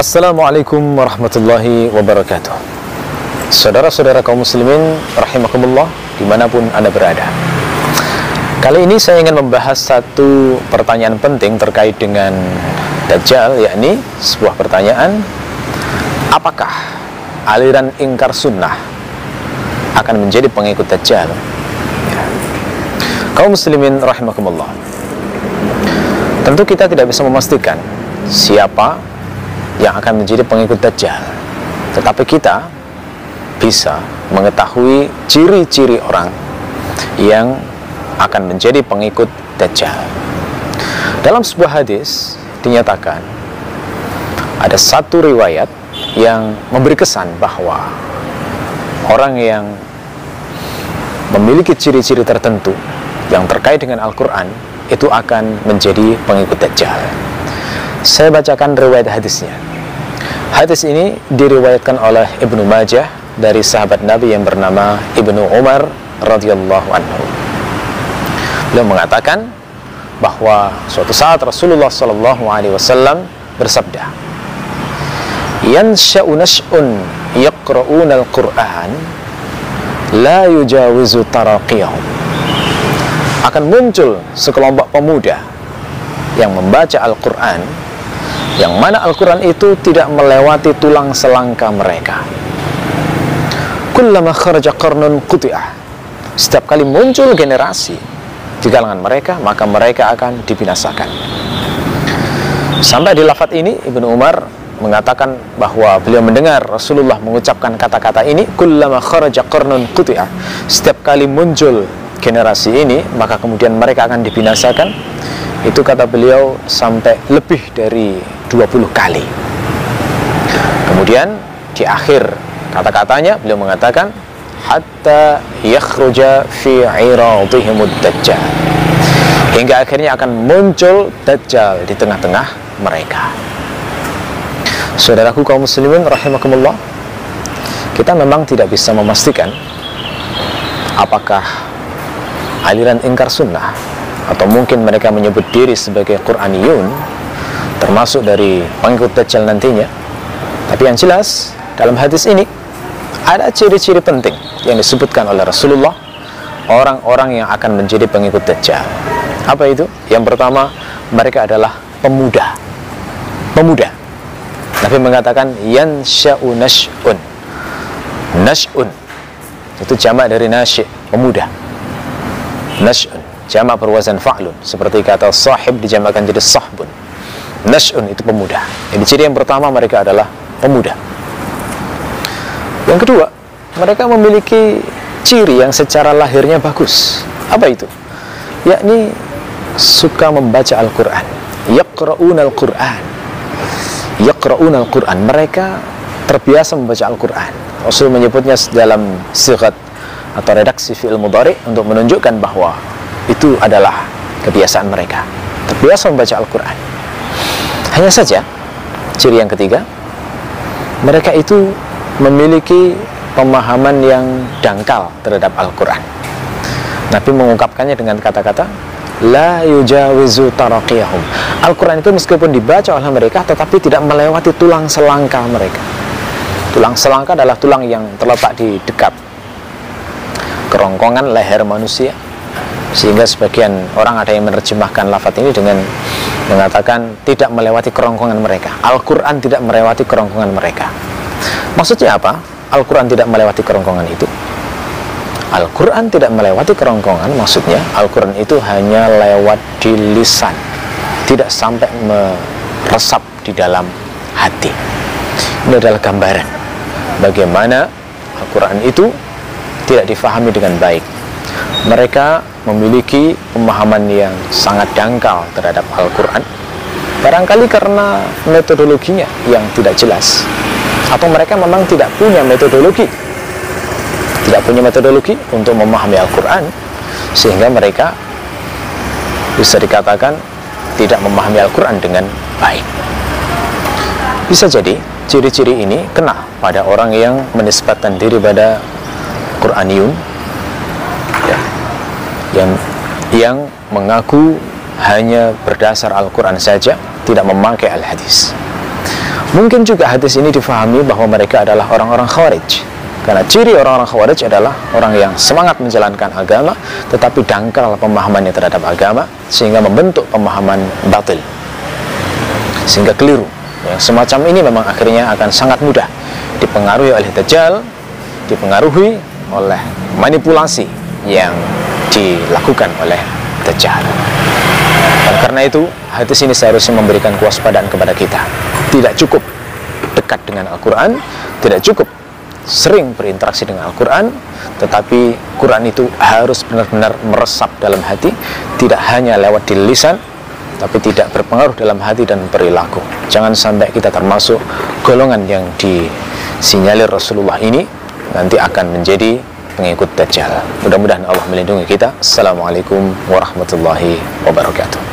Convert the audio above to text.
Assalamualaikum warahmatullahi wabarakatuh Saudara-saudara kaum muslimin Rahimakumullah Di mana pun anda berada Kali ini saya ingin membahas satu pertanyaan penting terkait dengan Dajjal yakni sebuah pertanyaan Apakah aliran ingkar sunnah akan menjadi pengikut Dajjal? Ya. Kaum muslimin rahimakumullah Tentu kita tidak bisa memastikan siapa yang akan menjadi pengikut Dajjal. Tetapi kita bisa mengetahui ciri-ciri orang yang akan menjadi pengikut Dajjal. Dalam sebuah hadis dinyatakan ada satu riwayat yang memberi kesan bahwa orang yang memiliki ciri-ciri tertentu yang terkait dengan Al-Quran itu akan menjadi pengikut Dajjal. Saya bacakan riwayat hadisnya. Hadis ini diriwayatkan oleh Ibnu Majah dari sahabat Nabi yang bernama Ibnu Umar radhiyallahu anhu. Beliau mengatakan bahwa suatu saat Rasulullah sallallahu alaihi wasallam bersabda, "Yansha'u nash'un yaqra'una al-Qur'an la yujawizu taraqiyahum." Akan muncul sekelompok pemuda yang membaca Al-Qur'an yang mana Al-Quran itu tidak melewati tulang selangka mereka. Kullama kharaja qarnun quti'ah. Setiap kali muncul generasi di kalangan mereka, maka mereka akan dibinasakan. Sampai di lafat ini, Ibnu Umar mengatakan bahwa beliau mendengar Rasulullah mengucapkan kata-kata ini, kullama kharaja qarnun quti'ah. Setiap kali muncul generasi ini, maka kemudian mereka akan dibinasakan. Itu kata beliau sampai lebih dari 20 kali. Kemudian di akhir kata-katanya beliau mengatakan hatta yakhruja fi iradihimud dajjal. Hingga akhirnya akan muncul dajjal di tengah-tengah mereka. Saudaraku kaum muslimin rahimakumullah, kita memang tidak bisa memastikan apakah aliran ingkar sunnah atau mungkin mereka menyebut diri sebagai Quraniyun termasuk dari pengikut Dajjal nantinya. Tapi yang jelas, dalam hadis ini ada ciri-ciri penting yang disebutkan oleh Rasulullah orang-orang yang akan menjadi pengikut Dajjal. Apa itu? Yang pertama, mereka adalah pemuda. Pemuda. Nabi mengatakan yansha'u nash'un. Nash'un. Itu jamak dari nasy', pemuda. Nash'un, jamak berwazan fa'lun, seperti kata sahib dijamakkan jadi sahbun Nash'un itu pemuda. Jadi ciri yang pertama mereka adalah pemuda. Yang kedua, mereka memiliki ciri yang secara lahirnya bagus. Apa itu? Yakni suka membaca Al-Quran. Yaqra'un Al-Quran. Yaqra'un Al-Quran. Mereka terbiasa membaca Al-Quran. Rasul menyebutnya dalam sigat atau redaksi fi'il mudhari untuk menunjukkan bahwa itu adalah kebiasaan mereka. Terbiasa membaca Al-Quran. Hanya saja, ciri yang ketiga, mereka itu memiliki pemahaman yang dangkal terhadap Al-Quran. Nabi mengungkapkannya dengan kata-kata, La yujawizu taraqiyahum. Al-Quran itu meskipun dibaca oleh mereka, tetapi tidak melewati tulang selangka mereka. Tulang selangka adalah tulang yang terletak di dekat kerongkongan leher manusia. Sehingga sebagian orang ada yang menerjemahkan lafat ini dengan mengatakan tidak melewati kerongkongan mereka. Al-Quran tidak melewati kerongkongan mereka. Maksudnya apa? Al-Quran tidak melewati kerongkongan itu. Al-Quran tidak melewati kerongkongan, maksudnya Al-Quran itu hanya lewat di lisan, tidak sampai meresap di dalam hati. Ini adalah gambaran bagaimana Al-Quran itu tidak difahami dengan baik. Mereka memiliki pemahaman yang sangat dangkal terhadap Al-Quran barangkali karena metodologinya yang tidak jelas atau mereka memang tidak punya metodologi tidak punya metodologi untuk memahami Al-Quran sehingga mereka bisa dikatakan tidak memahami Al-Quran dengan baik. Bisa jadi ciri-ciri ini kena pada orang yang menisbatkan diri pada Quraniyun yang yang mengaku hanya berdasar Al-Quran saja tidak memakai Al-Hadis Mungkin juga hadis ini difahami bahwa mereka adalah orang-orang khawarij. Karena ciri orang-orang khawarij adalah orang yang semangat menjalankan agama, tetapi dangkal pemahamannya terhadap agama, sehingga membentuk pemahaman batil. Sehingga keliru. Yang semacam ini memang akhirnya akan sangat mudah dipengaruhi oleh Dajjal, dipengaruhi oleh manipulasi yang dilakukan oleh Dajjal. Dan karena itu, hadis ini seharusnya memberikan kewaspadaan kepada kita. Tidak cukup dekat dengan Al-Quran, tidak cukup sering berinteraksi dengan Al-Quran, tetapi Quran itu harus benar-benar meresap dalam hati, tidak hanya lewat di lisan, tapi tidak berpengaruh dalam hati dan perilaku. Jangan sampai kita termasuk golongan yang disinyalir Rasulullah ini nanti akan menjadi pengikut Dajjal. Mudah-mudahan Allah melindungi kita. Assalamualaikum warahmatullahi wabarakatuh.